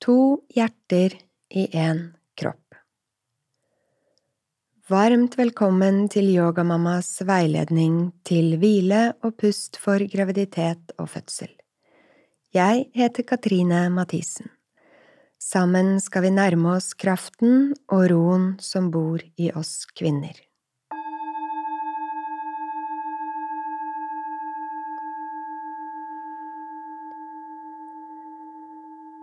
To hjerter i én kropp. Varmt velkommen til Yogamammas veiledning til hvile og pust for graviditet og fødsel. Jeg heter Katrine Mathisen. Sammen skal vi nærme oss kraften og roen som bor i oss kvinner.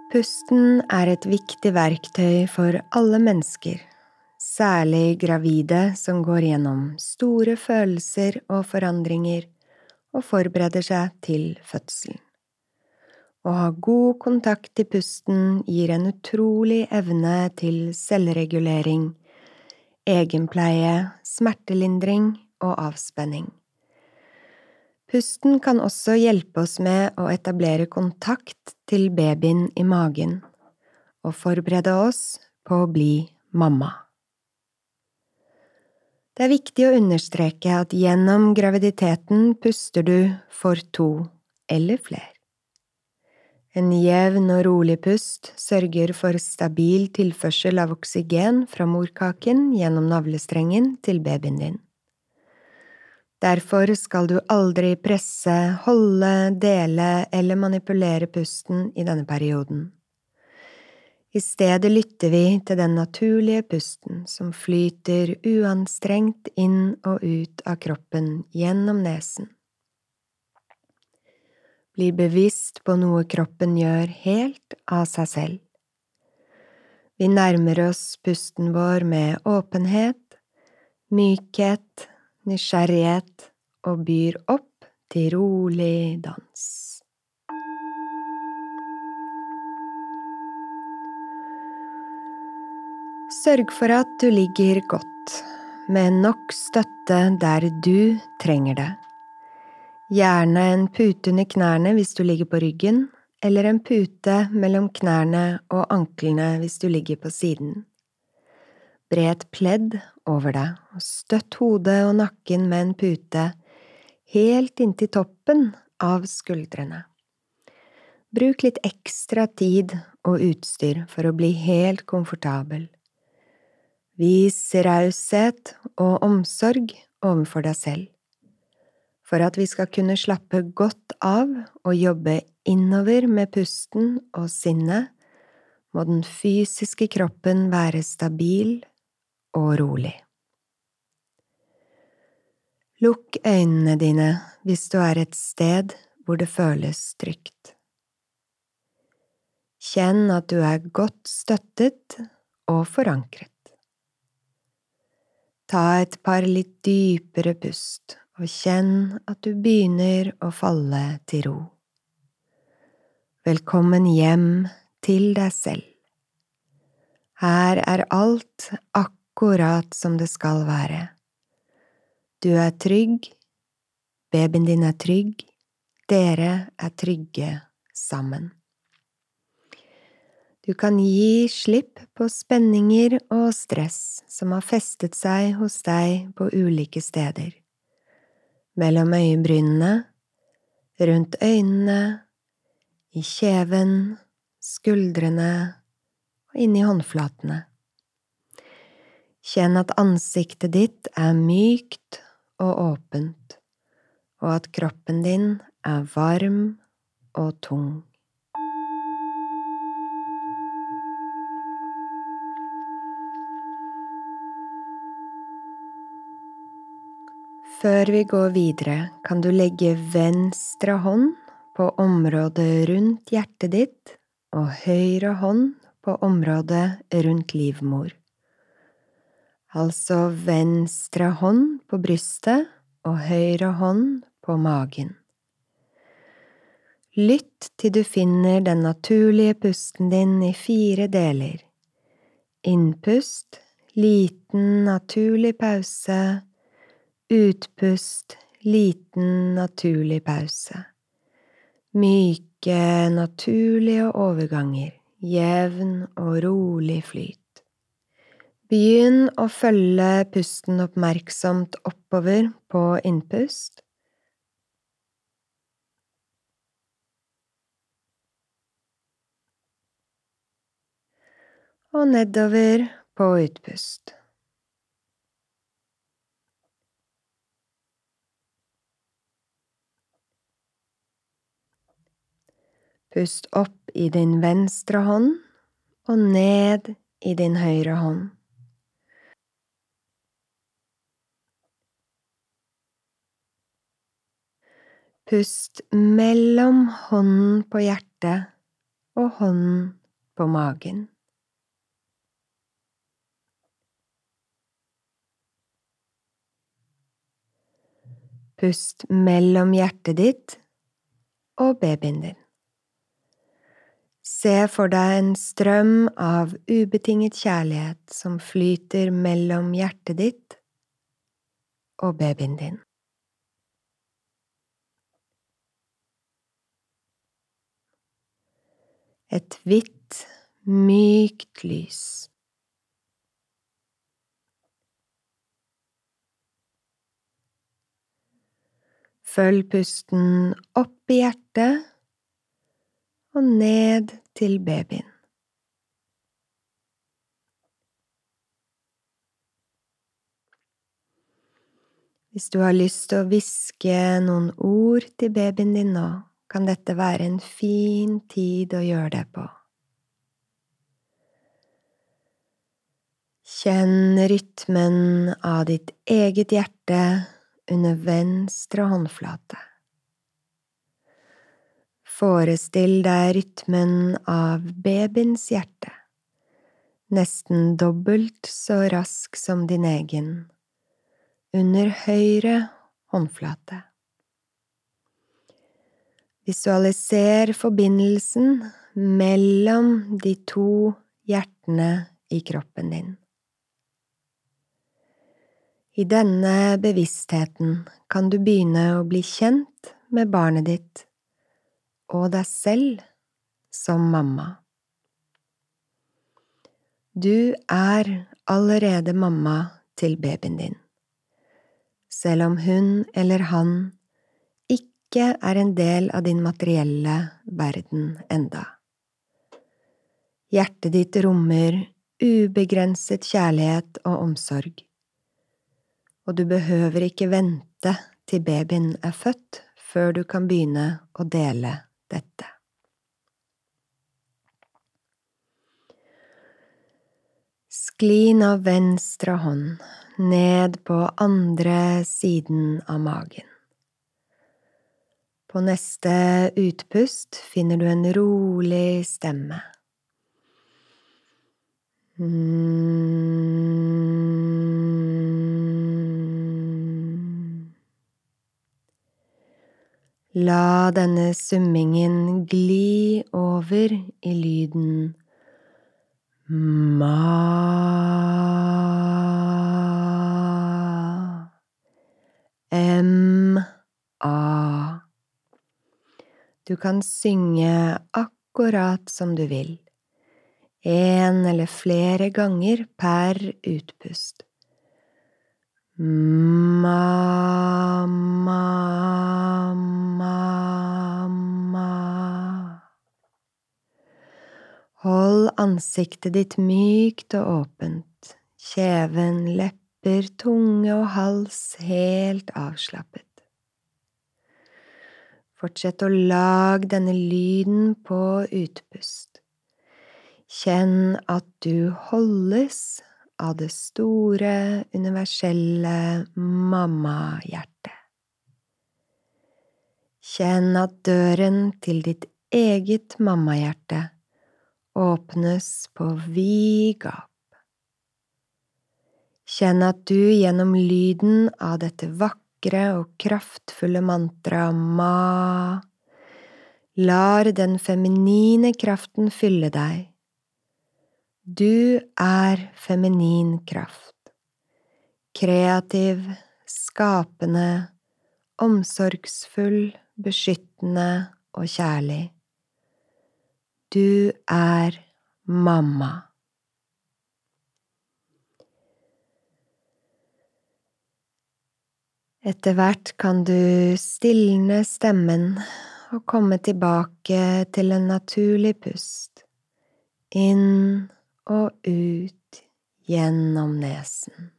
Pusten er et viktig verktøy for alle mennesker, særlig gravide som går gjennom store følelser og forandringer og forbereder seg til fødselen. Å ha god kontakt i pusten gir en utrolig evne til selvregulering, egenpleie, smertelindring og avspenning. Pusten kan også hjelpe oss med å etablere kontakt til babyen i magen og forberede oss på å bli mamma. Det er viktig å understreke at gjennom graviditeten puster du for to eller flere. En jevn og rolig pust sørger for stabil tilførsel av oksygen fra morkaken gjennom navlestrengen til babyen din. Derfor skal du aldri presse, holde, dele eller manipulere pusten i denne perioden. I stedet lytter vi til den naturlige pusten som flyter uanstrengt inn og ut av kroppen gjennom nesen. Bli bevisst på noe kroppen gjør helt av seg selv. Vi nærmer oss pusten vår med åpenhet, mykhet, nysgjerrighet og byr opp til rolig dans. Sørg for at du ligger godt, med nok støtte der du trenger det. Gjerne en pute under knærne hvis du ligger på ryggen, eller en pute mellom knærne og anklene hvis du ligger på siden. Bre et pledd over deg og støtt hodet og nakken med en pute helt inntil toppen av skuldrene. Bruk litt ekstra tid og utstyr for å bli helt komfortabel. Vis raushet og omsorg overfor deg selv. For at vi skal kunne slappe godt av og jobbe innover med pusten og sinnet, må den fysiske kroppen være stabil og rolig. Lukk øynene dine hvis du er et sted hvor det føles trygt. Kjenn at du er godt støttet og forankret. Ta et par litt dypere pust og kjenn at du begynner å falle til ro. Velkommen hjem til deg selv. Her er alt akkurat akkurat som det skal være. Du er trygg, babyen din er trygg, dere er trygge sammen. Du kan gi slipp på spenninger og stress som har festet seg hos deg på ulike steder. Mellom øyebrynene, rundt øynene, i kjeven, skuldrene og inni håndflatene. Kjenn at ansiktet ditt er mykt og åpent, og at kroppen din er varm og tung. Før vi går videre, kan du legge venstre hånd på området rundt hjertet ditt og høyre hånd på området rundt livmor altså venstre hånd på brystet og høyre hånd på magen. Lytt til du finner den naturlige pusten din i fire deler. Innpust, liten, naturlig pause. Utpust, liten, naturlig pause. Myke, naturlige overganger, jevn og rolig flyt. Begynn å følge pusten oppmerksomt oppover på innpust. og nedover på utpust. Pust opp i din venstre hånd og ned i din høyre hånd. Pust mellom hånden på hjertet og hånden på magen. Pust mellom hjertet ditt og babyen din. Se for deg en strøm av ubetinget kjærlighet som flyter mellom hjertet ditt og babyen din. Et hvitt, mykt lys. Følg pusten opp i hjertet og ned til babyen. Hvis du har lyst til å hviske noen ord til babyen din nå, kan dette være en fin tid å gjøre det på. Kjenn rytmen av ditt eget hjerte under venstre håndflate. Forestill deg rytmen av babyens hjerte, nesten dobbelt så rask som din egen, under høyre håndflate. Visualiser forbindelsen mellom de to hjertene i kroppen din. I denne bevisstheten kan du begynne å bli kjent med barnet ditt og deg selv som mamma. Du er allerede mamma til babyen din, selv om hun eller han ikke er en del av din materielle verden enda. Hjertet ditt rommer ubegrenset kjærlighet og omsorg og du behøver ikke vente til babyen er født før du kan begynne å dele dette. Skli nå venstre hånd ned på andre siden av magen. På neste utpust finner du en rolig stemme. Mm. La denne summingen gli over i lyden. M-a. Du kan synge akkurat som du vil, en eller flere ganger per utpust. Ma, ma, ma, ma. Hold ansiktet ditt mykt og åpent, kjeven, lepper, tunge og hals helt avslappet. Fortsett å lage denne lyden på utpust. Kjenn at du holdes av det store, universelle mammahjertet. Kjenn at døren til ditt eget mammahjerte åpnes på vid gap. Kjenn at du gjennom lyden av dette vakre og kraftfulle mantraet ma lar den feminine kraften fylle deg du er feminin kraft, kreativ, skapende, omsorgsfull, beskyttende og kjærlig. Du er mamma. Etter hvert kan du stilne stemmen og komme tilbake til en naturlig pust, inn og ut gjennom nesen.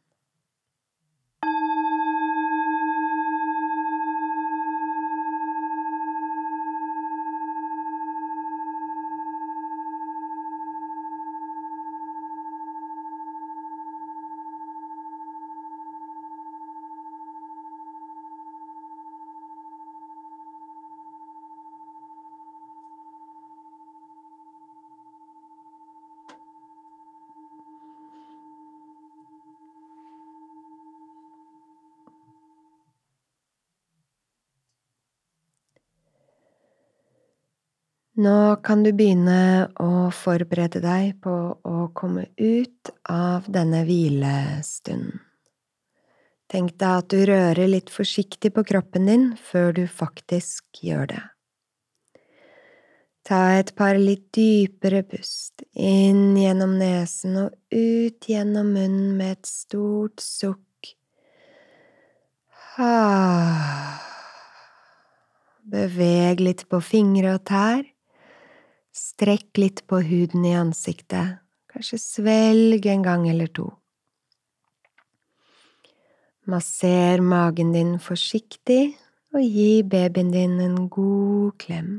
Nå kan du begynne å forberede deg på å komme ut av denne hvilestunden. Tenk deg at du rører litt forsiktig på kroppen din før du faktisk gjør det. Ta et par litt dypere pust, inn gjennom nesen og ut gjennom munnen med et stort sukk. Beveg litt på fingre og tær. Strekk litt på huden i ansiktet, kanskje svelg en gang eller to. Masser magen din forsiktig og gi babyen din en god klem.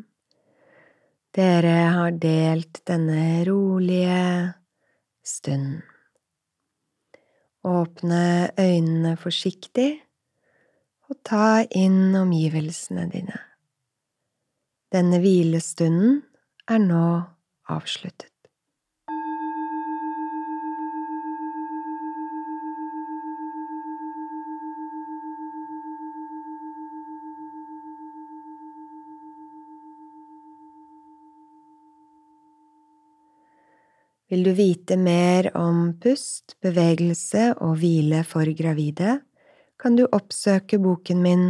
Dere har delt denne rolige stunden. Åpne øynene forsiktig og ta inn omgivelsene dine. Denne hvilestunden er nå avsluttet. Vil du vite mer om pust, bevegelse og hvile for gravide, kan du oppsøke boken min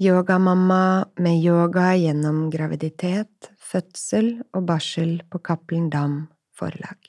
Yogamamma med yoga gjennom graviditet, fødsel og barsel på Cappelen Dam forlag.